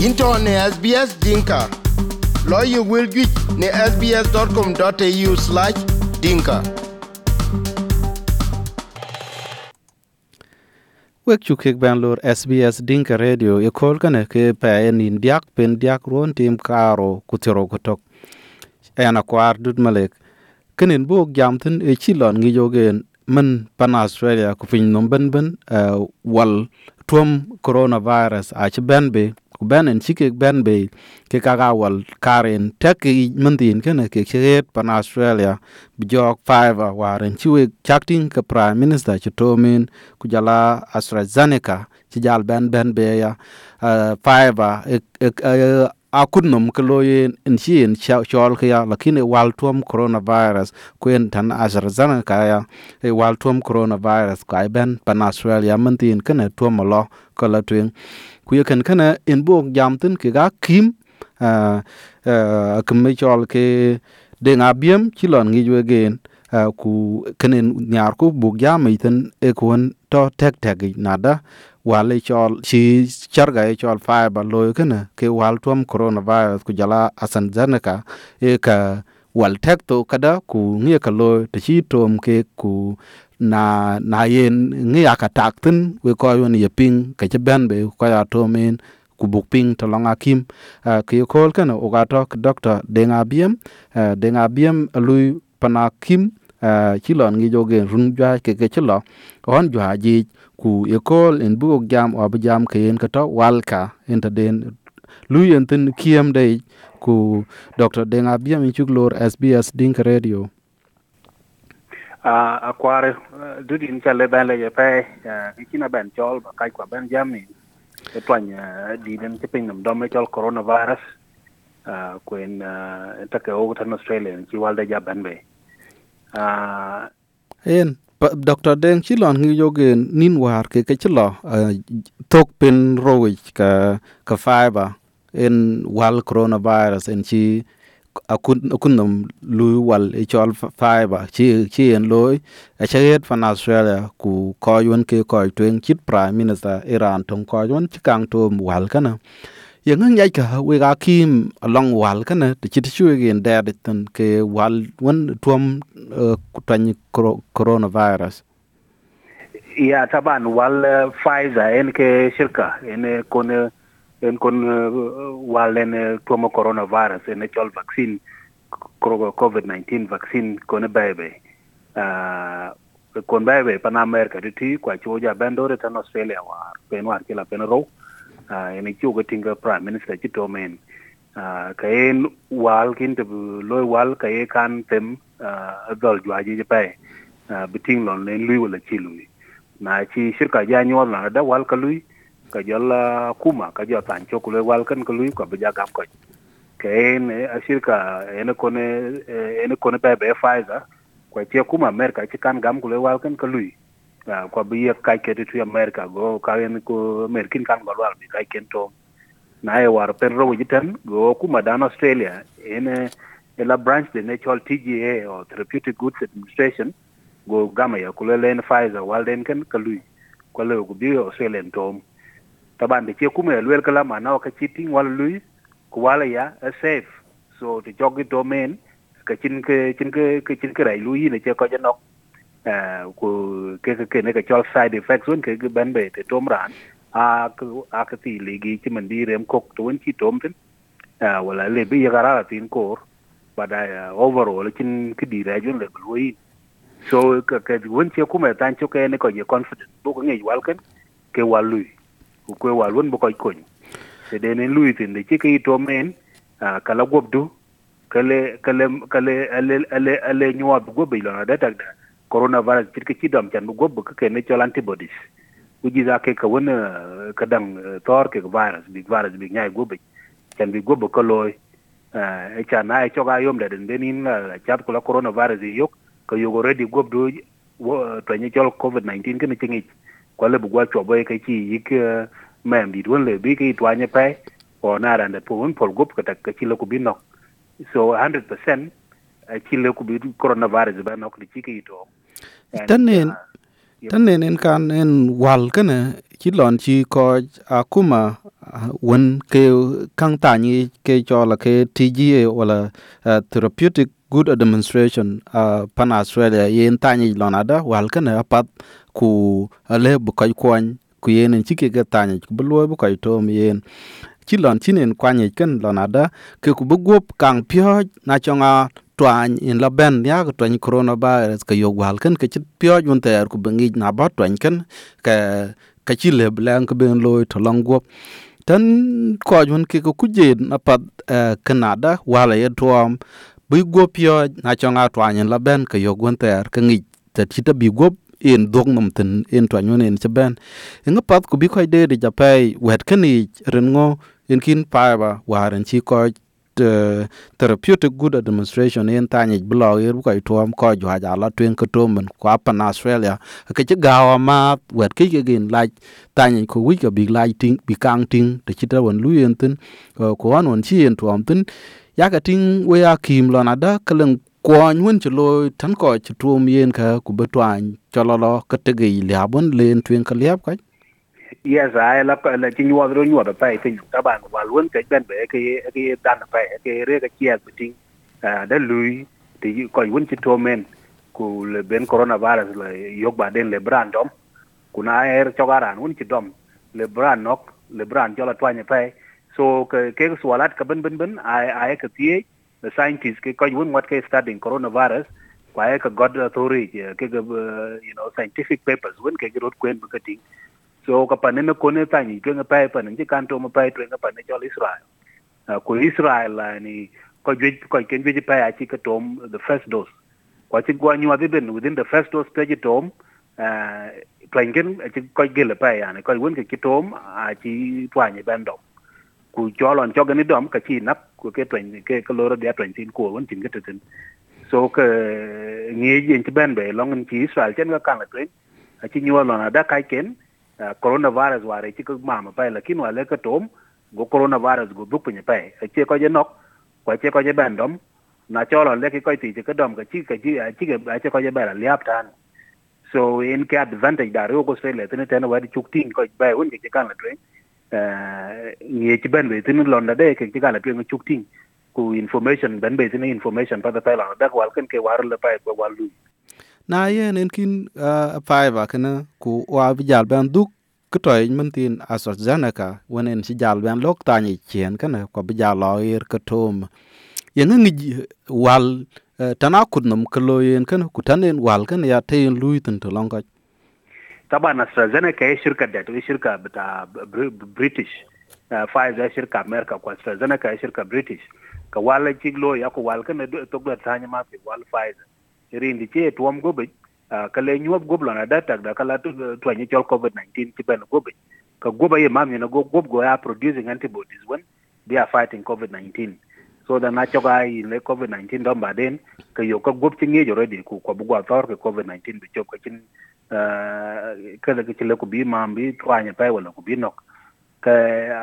into ne SBS Dinka. Lawyer will get ne sbs.com.au slash dinka. wek chu kek ben lor SBS Dinka Radio e kol kane ke pe nin diak pen diak ron tim karo kutiro kutok ena kwar dut malek kenin bok jamtin e chilon ngi jogen man pan Australia ku fin nom ben ben uh, wal tuom coronavirus a ci ben be ku ben en chike ben be ke kaga wal karen tek mantin kene ke chet pan Australia bi five waren ci we chakting ke prime minister ci tomin ku jala AstraZeneca ci jal ben ben be ya uh, five e, e, e, a kudnum ke loyen en chi en chol ke ya lakini e wal tuom coronavirus kwen tan AstraZeneca ya e wal tuom coronavirus ka ben pan Australia mantin kene tuom lo ko la twen ku ye ken en bok jam tin ke ga kim uh, uh, ke chol ke de nga biem chi lon ngi we gen ku kenen nyar ku buk jam iten e kun to tek tek nada wale chol chi charga e chol fiber lo kana ke wal tuam coronavirus ku jala asan zanaka e ka wal tek to kada ku ngie ka lo te chi tom ke ku na na yen ngi aka tin we ko yon ye ping ke che ben be ko ya to men ku buk ping to longa kim eh, ke ko kana o ga to doctor denga biem. Eh, denga biem lui pana kim uh, eh, chilon ngi joge run jwa ke ke chilo on jwa ji ku ye ko en bu jam o jam ke en to walka enta den. Lui en tin kiem de ku dr denga biem chuk lor sbs dink radio a a kware dudi ka le ben le ye pe ki kina ben chol ba kai kwa ben jam ni e twan di den ke pin nam dom chol coronavirus. A kwen ta ke o tan australia ki walde ja ben be a en Dr. Deng chilon ngi jogen nin war ke ke chilo uh, tok pin rowich ka ka fiber en wal coronavirus en chi akun akunum lui wal e chol fiber chi chi en loy e, a chaget fan Australia ku ko yun ke ko twen chit prime minister Iran tong ko yun chikang to wal kana ye ngang yai ka, we ga kim along wal kana te chit chu e gen da de tan ke wal won tuam e, tan coronavirus. Ya taban wal Pfizer en ke shirka en kon en kon uh, wal uh, tuomo coronavirus en chol vaccine covid 19 vaccine kon bebe uh kon bebe pan america ti kwa choja bendore tan australia war pen war kila pen ro. Uh, en chugo tinga prime minister ci to men. Uh, ka en wal kin te loy wal ka e kan tem uh, dol jwaji je pay uh, biting lon len lui wala ci na chi shirka ja nyol na da wal ka lui. Ka kuma ka jo tan chok loy wal kan ka lui ko gam ko ka en a shirka ene kone ene kone be be faiza kwa tie kuma amerika ti kan gam kule wal kan ka lui bi ye kai ke tu amerika go ka en ko merkin kan go wal bi kai ken to. Na e war pen ro jiten go kuma dan australia. En ela branch the natural tga or therapeutic goods administration go gama ya ko len pfizer wal ken ka lui ko le go bi australian to taban de ke kuma el kala mana ka chiting wal lui ku wala ya a safe. So to jogi domain ka chin ke chin ke chin ke rai lui ne che ko janok uh, ku, ke ke cái ne cái chol side effects un ke ban be te tom ran, a ku a ka ti, le, gi ti man, di, rem, kok, to un chi tom tin uh, wala, le, bi, ya, gara tin, kor bada uh, overall kin cái di ra jun, le lui so ka ke un che kuma tan cho cái e, ne, ko, ye, confident bu ko ngi wal ken, ke, wal lui ku kwe wal un bu koy ko te de ne lui tin de chi ke to men kala gobdu kale kale kale, ale ale ale nyuwa bu gobe lo na da da. Coronavirus cirke ci dom can bu gobe ke ne ci antibodies. Ku ji za ke ka wona ka dang tor ke virus bi virus bi nyai gobe can bi gobe ko loy. E cha na e choga yom da den denin la chat ko la coronavirus e yok ko yogo ready gob do to ni chol covid 19 ke ne chingi ko le bu gwa chobo ke ci yik mem di won le bi ke twa nye pe o na ran da pun pol gob ka ta ke ci lo ku bi no so 100% ci le ku bi coronavirus ba no ku ci ke to tanen tanen en kan en wal kana ci lon ci ko akuma wen ke kang ta ni ke cho la ke TGA wala uh, therapeutic good administration uh, pan Australia. Yen ta ni lona da wal kan apat ku ale bu kai kwany ku yen en chike ga ta ni ku bu bu kai to yen. Chi lon chin en kwany ken kan lona ke ku bu gop kang pyo na chonga twany in la ben ya ko twany coronavirus ka yo wal ken ke chit pyo jun ter ku bengi na ba twany ken ka ka chi le blan ka ben loy to long gop tan ko jun ke ku kuje na pat canada wala ye tuam bi gop yo na cho chonga twany la ben ke yo gon ter ke ngi te ti te bi gop in dog nom tin in twany yun in chaben inga pat ku bi khoi de de japai wet ke ni ren ngo in kin pa ba waran chi ko uh, therapeutic good administration in tanya blog ir er, ko tuam ko jwa ja la twen ko tomen ko apa australia. Ke che gawa ma wet ke ge gin like tanya ko wi ko big like ting bi kang ting de chita won lu yen tin ko wan won chi en tuam tin ya ka ting we ya kim lo na da kalen ko nyun chi lo tan ko chi tuom yen ka ku betwan cho lo lo ke te gi ya bon len twen ka liap ka. Yes, ai la la chi nyuwa ro nyu pa pai tin ta ban wa luôn cái ben be, ke ke dan pai, ke re ka chia biting da à, lui ti ko yun chi to men, ku le ben coronavirus la yok ba den le brandom kuna ku na er chogaran un chi dom le brand nok le brand cho la twanya pai so, ke ke swalat ka ben ben ben ai ai ka tie, the scientists ke ko yun what ke studying coronavirus kwa ka god authority, ke ke uh, you know, scientific papers when ke rot kwen ba ting. So, ka pa pane me kone ta ni twen pa pa ni kan to ma pa twen pa ne, jol israel. Ko israel ni ko jwe ko ken jwe pa a chi ka tom, the first dose. Ko ti gwa nyu ade within the first dose pe tom uh twen ken ko gele pa ya ne ko won ke ki tom, a chi twa ni ben ku cholon cho gani dom ka chi nap ku ke twen ke ko loro dia twen tin ko won tin ke tin so ke ngi yin ti ben be long chi israel chen ga kan la twen a chi nyu lon da kai ken Uh, coronavirus ware ci ko ma pay la kin wale ka tom go coronavirus go dup ni pai a ci ko je nok ko ci ko je ben dom na cho lon le ki ko ti ci ka dom ka chi ka chi ke a ci ko je bela liap tan so in ke advantage da ro ko se le tene wa di chuk tin ko bay won ke kan la tren uh ni ci ben be tin londa de ke ci kan la tren chuk tin. Ku information ben be tin information pa da pay la da wal kan ke war le pay ko walu na yen en kin uh, pai ba kana ku wa bi jal ban duk ku toy man tin AstraZeneca wen en si jal ban lok ta ni chen kana ko bi jal lo ir ka tom yen ngi wal uh, tana kut nam ko lo yen kana ku tanen wal kana ya tayin lui tin to long ka طبعا AstraZeneca هي شركه ده هي شركه بتاع بريتش فايزر شركه امريكا كو AstraZeneca هي شركه بريتش كوالا تشيغلو ياكو وال كنا توغ تاني ما في وال فايزر rindi che tuom gobe kale nyuop gob lona datak da kala twanye chol covid 19 ci ben gobe ka goba ye mam na go gob go are producing antibodies when they are fighting covid 19 So da na choga i le covid 19 don baden ke yo ko gup tinge jo redi ku ko bugwa tor ke covid 19 bi chop ka ke kala ke chile ku bi ma bi twanye pa wala ku bi nok ke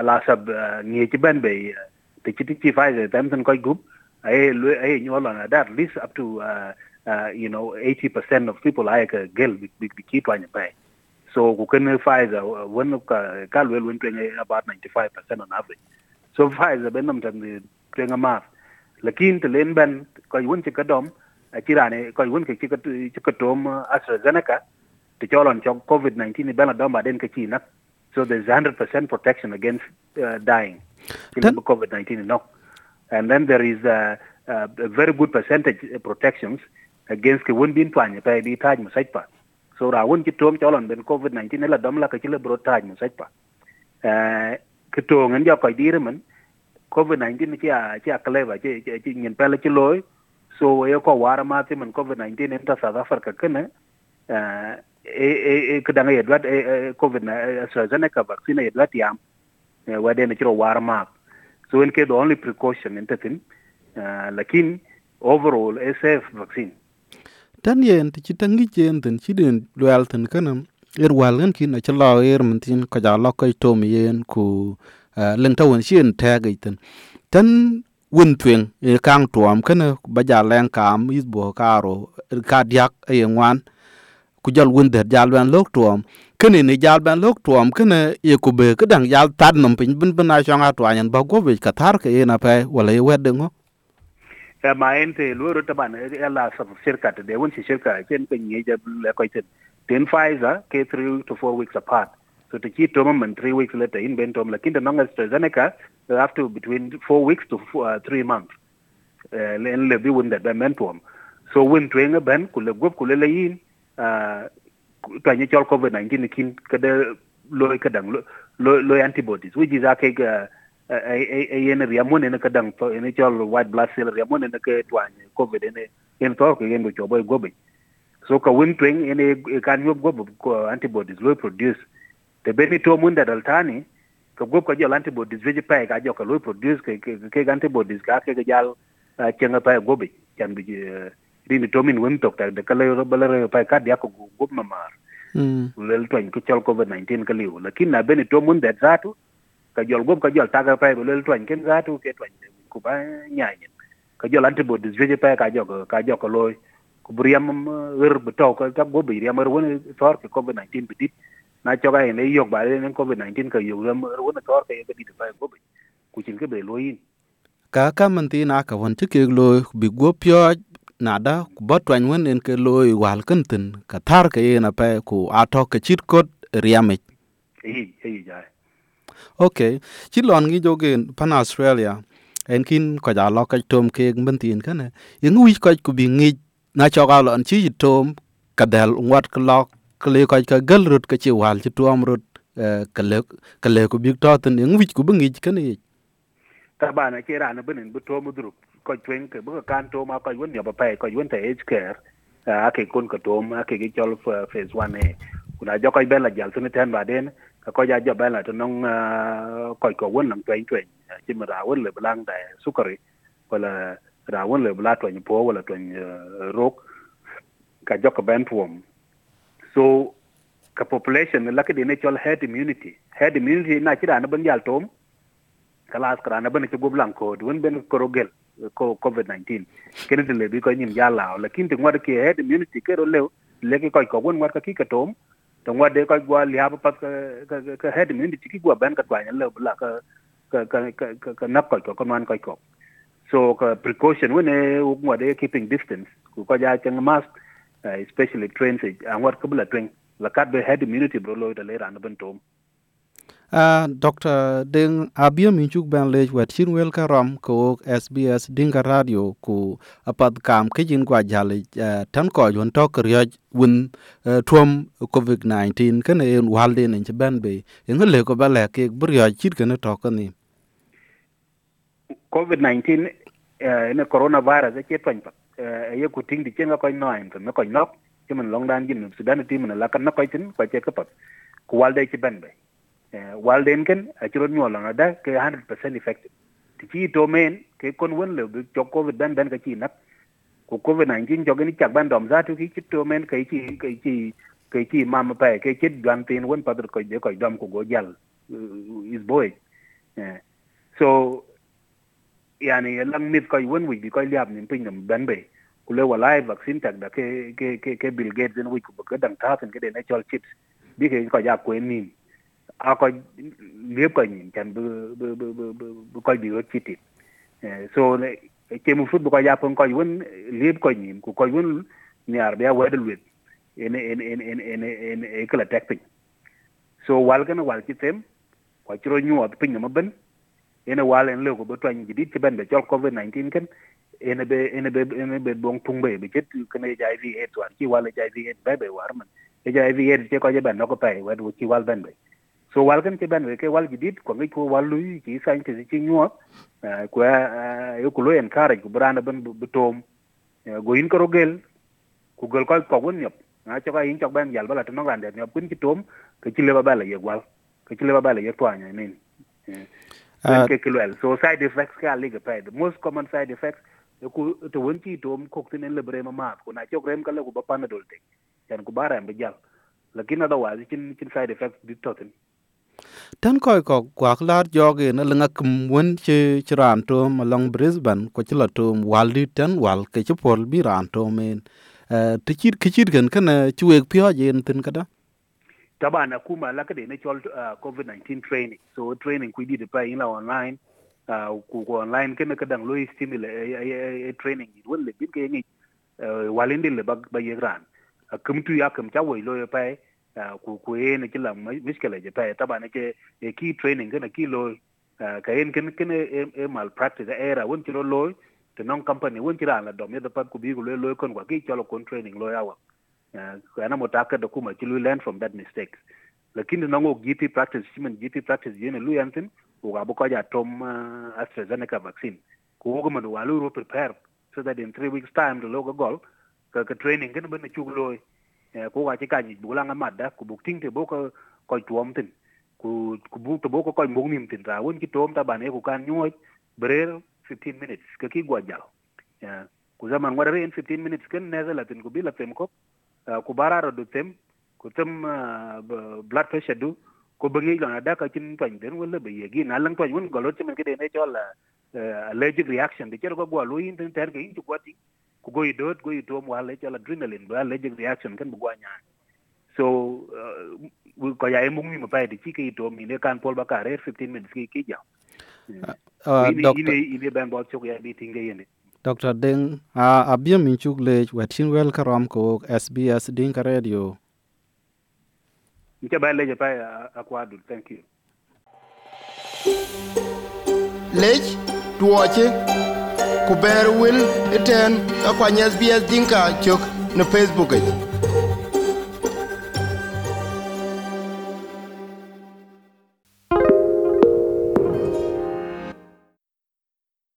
ala sab ngi ci ben be te ci ci Pfizer tamson ko group. Ay ay nyolona that at least up to uh, uh, you know, 80% of people like a girl be keep on pa So who can Pfizer one of Calwell went about 95% on average. So Pfizer ben nam tan twe nga mar lakin te len ben ko yun ci kadom ci rane ko yun ke ci ci kadom AstraZeneca. Te cholon cho covid 19 ben dom ba den ke so there's 100% protection against uh, dying. In covid 19 no. And then there is a, a, a very good percentage uh, protections against ke won bin twanye pa bi taj mu sajpa so ra won ci tom cholon ben covid 19 la dom la ke ci le bro taj mu sajpa part, ke to ngen ja ko dire man covid-19 chi à chi à clever chi chi chi nhìn pel chi so we ko war ma ti men covid-19 em south africa kene eh e e kedang ye dwat e covid AstraZeneca vaccine ye yam we de ne chiro war ma so in ke the only precaution in tatin lakin overall a safe vaccine. Tan yen ti chitangi chen tin chiden lwal tin kanam ir walan kin achalo ir mtin kaja lokay tom yen ku lần thâu hình ta ga tin tên. Tên twen e kang tuam kana ba ja len kam is bo karo ka diak e ngwan ku jal wun der jal wan lok tuam kene ni jal ben lok tuom kene ye ku be ke dang jal tad nom pin bin bin a changa twanyen ba go be ka tar ke ina pe wala ye wedde ngo ya ma ente loro taban e la sa shirkat de won shi shirka ken kan ye ja le ko ten ten Pfizer ke 3 to 4 weeks apart so to keep tom man 3 weeks later, in bentom lakin the non AstraZeneca up to between 4 weeks to 3 months. Len le bi won da ben mentom so win twenga ben kule gop kule le yin to ni chol covid 19 kin kada loy kadang loy antibodies, which is ake ga a yen riamon ne kadang, to ne chol white blood cell riamon ne ke twany covid ne yen to ke yen go boy gobe. So ka win twing ene kan yob gob ko antibodies loy produce te beni to mun da daltani ka gob ka jol antibodies veje pa ka jo ka loy produce ke ke antibodies ka ke jal chenga pa gobe chan bi rini tomin wen tok ta de kala ro bala pa ka dia ko gob ma mar. Lel to ko chol covid 19 ka liu. Lakin na beni to mun da zatu ka jol gob ka jol ta ka pa lel twany ken zatu ke twany ku ba nyaanya ka jol antibodies veje pa ka jo ka jo ko loy ku buriam wer beto ka ka riam buriam wer won tor ke covid 19 bidit na cho ga ne yok ba ne covid 19 ka yo wer won tor ke ka dit pa gob ku chin ke be loyin ka ka man ti na ka won ti ke loy bi go pyo na da ku ba twan wen en ke loy wal kan tin ka tar ke na pa ku a to ke chit kot riame ei ei ja okay chit lon gi jogen pan australia. En kin ko ja lo ka tom ke ben tin ka ne yin wi ko ku bi ngi na cho ga lon chi tom ka dal wat ka lo ka le ko ka gal rut ka chi wal chi tuam rut e, ka le ka le ku bi to tin yin wich ku bi ngi ka ne ta ba na ke ra na bin bu to mu drup, ko twen ke bu kan to ma ko yun ya ba pai, ko yun ta age care. A ke kun ka to ma ke ge chol phase 1 e. Kuna jo ko bela jal tin ten ba den, ka ko ja jo bela to nong ko ko won nang twen twen chi ma ra won le blang da e, sukari wala ra won le bla twen po wala twen e, rok. Ka jo ko ben tuom so, ka population la ke de chol herd immunity. Herd immunity na chi na ban yal tom. Kalas karana ban ke goblan ko. Dun ben korogel ko covid 19 kene de lebi ko nyim la kin de ngwar ke head immunity ke ro lew ke ko ko gon ngwar ka ki ka tom. To ngwar de ko gwa li haba pat ka ka head immunity ki gwa ban ka twanya le bla ka ka ka ka ka nak ko ko man ko ko. So, ka precaution wene de keeping distance. Ku ko ja chang mask especially trains angwad ko bla twen la kat be head immunity bro lo de le ran ben tom. Uh, Dr. Deng Abia Minchuk Ben Lej wet chin wel karam ko SBS Dinga Radio ku apad kam ke jin gwa jale uh, tan ko yon to kriyo win uh, tuom COVID-19 kene en walde nen ben be. En le ko bale ke briyo chit kene to kani COVID-19 uh, ne. Coronavirus ke twan pa. uh, ye ku ting di chenga ko no to me ko nok ke men long dan jin sudan ti men la kan na ko tin ko che ka pa ku wal walde ci ben be walden ken a chiro nyola na da ke 100% effective. Ti chi to men ke kon won le bi cho covid ben ben ka chi nak ku covid 19 cho ni chak ban dom za tu ki chi to men ke chi ke chi ke chi mam pa ke chi gan tin won pa ko de ko dom ku go jal is boy. So yani lang mit ko won wi bi ko liab nin pin nam ben be ku le wala vaccine tak da ke ke ke ke bill gates en wi ku ko dang ta ke de natural chips bi ke ko ja ko nin a ko liep ko nyin chan bu bu bu bu bu ko bi ro chiti so le ke mu fut bu ko ya pon ko yun liep ko nyin ku ko won niar be wedel wet en en en en en en e kala tek pin so wal gan wal chitem ko ci ro nyu pin ma ben ene wal en le ko be twany ji dit ben be chol covid 19 ken ene be ene be ene be bong tung be be jet kana jai vi et wan ki wal jai vi et be be war man e jai vi et ci ko je ben no ko pay wed ki wal ben be. So wal ken ke ben ke wal jidit ko ngi ko wal lu ki sañ te ci ñuwa ko e ko lo en kare ko brana ben bu tom. Go yin ko rogel ku gel ko ko won yop na cho ka yin ci ben yal bala to no ñep kun ci tom ke ci leba bala ye wal ke ci leba bala ye twanya min ke ke lwel so side effects ka liga pay the most common side effects ku to won ci tom ko tin le brema ma ko na ci rem kala ko ba panadol te yan ku bara be jal lakin otherwise chin chin side effects dit totin tan koy ko kwak lar joge na lenga kum wen che chiran to malong brisbane ko chila to waldi tan wal ke che pol bi ran to men ti chit ki chit gan kana chuek pyo jen tin kada tabana kuma la kade ne chol uh, covid 19 training. So training ku di de pa ina online uh, ku ku online ken ka dang lo stimulate a training. Ni won le bin ke ni uh, walinde le bag ba yegran kum tu ya kum cha woi lo pa ku ku e ne kila miskele je pa tabana ke e ki training ken ki lo ka en ken ken e malpractice era won ti lo lo te non company won ti ra la dom ye da pat ku bi ku lo lo kon kwa ki cholo kon training lo ya wa mo motaka da kuma ki learn from that mistakes. Lakini nango GP practice human GP practice yene lu yantin u ga ko ja tom uh, AstraZeneca vaccine. Ko ko man walu ro prepare so that in 3 weeks time the logo goal ka ka training kan ben chu loy ko ga ti ka ni bu la nga madda ku bu ting te boko ko ko tuom tin ku ku bu to boko ko ko mung nim tin ra won ki tom ta bane ku kan nyoy brer 15 minutes ka ki gwa jalo ku zaman ngwa re in 15 minutes ken ne za latin ku bi la tem ko ku bararo du tem ku tem blood pressure du ko bangi la ada ka chin twan den wala be yegi na lang twan won golot chimen ke de ne chola allergic reaction de chero ko gwa lu yin ten ter ke yin ku kwati ku go idot go itom wala chola adrenaline ba allergic reaction kan bu gwa nya so ko ya emu mi pa de chi ke itom ne kan pol ba ka re 15 minutes ki ki ja ine ine ban bo chok ya bi tinge yene Dr. Deng, a abia min chuk lej wetin wel karam ko SBS Dinka Radio. Nke ba lej pa akwadu, thank you. Lej, duwache ku ber wil iten akwany SBS Dinka chok na Facebook.